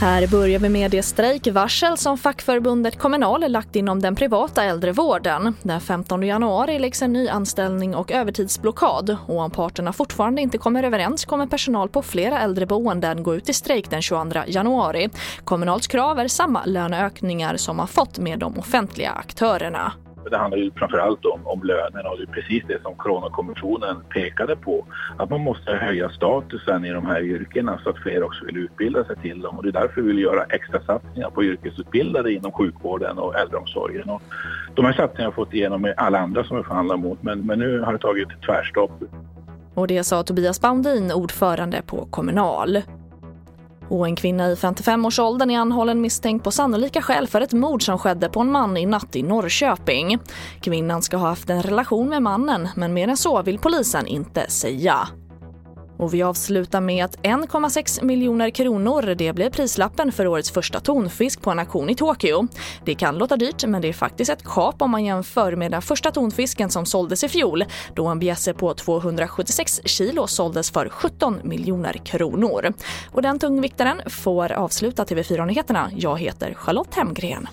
Här börjar vi med det strejkvarsel som fackförbundet Kommunal lagt inom den privata äldrevården. Den 15 januari läggs en ny anställning och övertidsblockad och om parterna fortfarande inte kommer överens kommer personal på flera äldreboenden gå ut i strejk den 22 januari. Kommunals krav är samma löneökningar som man fått med de offentliga aktörerna. Det handlar ju framförallt om, om lönerna och det är precis det som Coronakommissionen pekade på. Att man måste höja statusen i de här yrkena så att fler också vill utbilda sig till dem. Och det är därför vi vill göra extra satsningar på yrkesutbildade inom sjukvården och äldreomsorgen. Och de här satsningarna har fått igenom med alla andra som vi förhandlar mot men, men nu har det tagit tvärstopp. Och det sa Tobias Baundin, ordförande på Kommunal. Och en kvinna i 55-årsåldern är anhållen misstänkt på sannolika skäl för ett mord som skedde på en man i natt i Norrköping. Kvinnan ska ha haft en relation med mannen, men mer än så vill polisen inte säga. Och vi avslutar med att 1,6 miljoner kronor det blev prislappen för årets första tonfisk på en auktion i Tokyo. Det kan låta dyrt men det är faktiskt ett kap om man jämför med den första tonfisken som såldes i fjol då en bjässe på 276 kilo såldes för 17 miljoner kronor. Och den tungviktaren får avsluta TV4-nyheterna. Jag heter Charlotte Hemgren.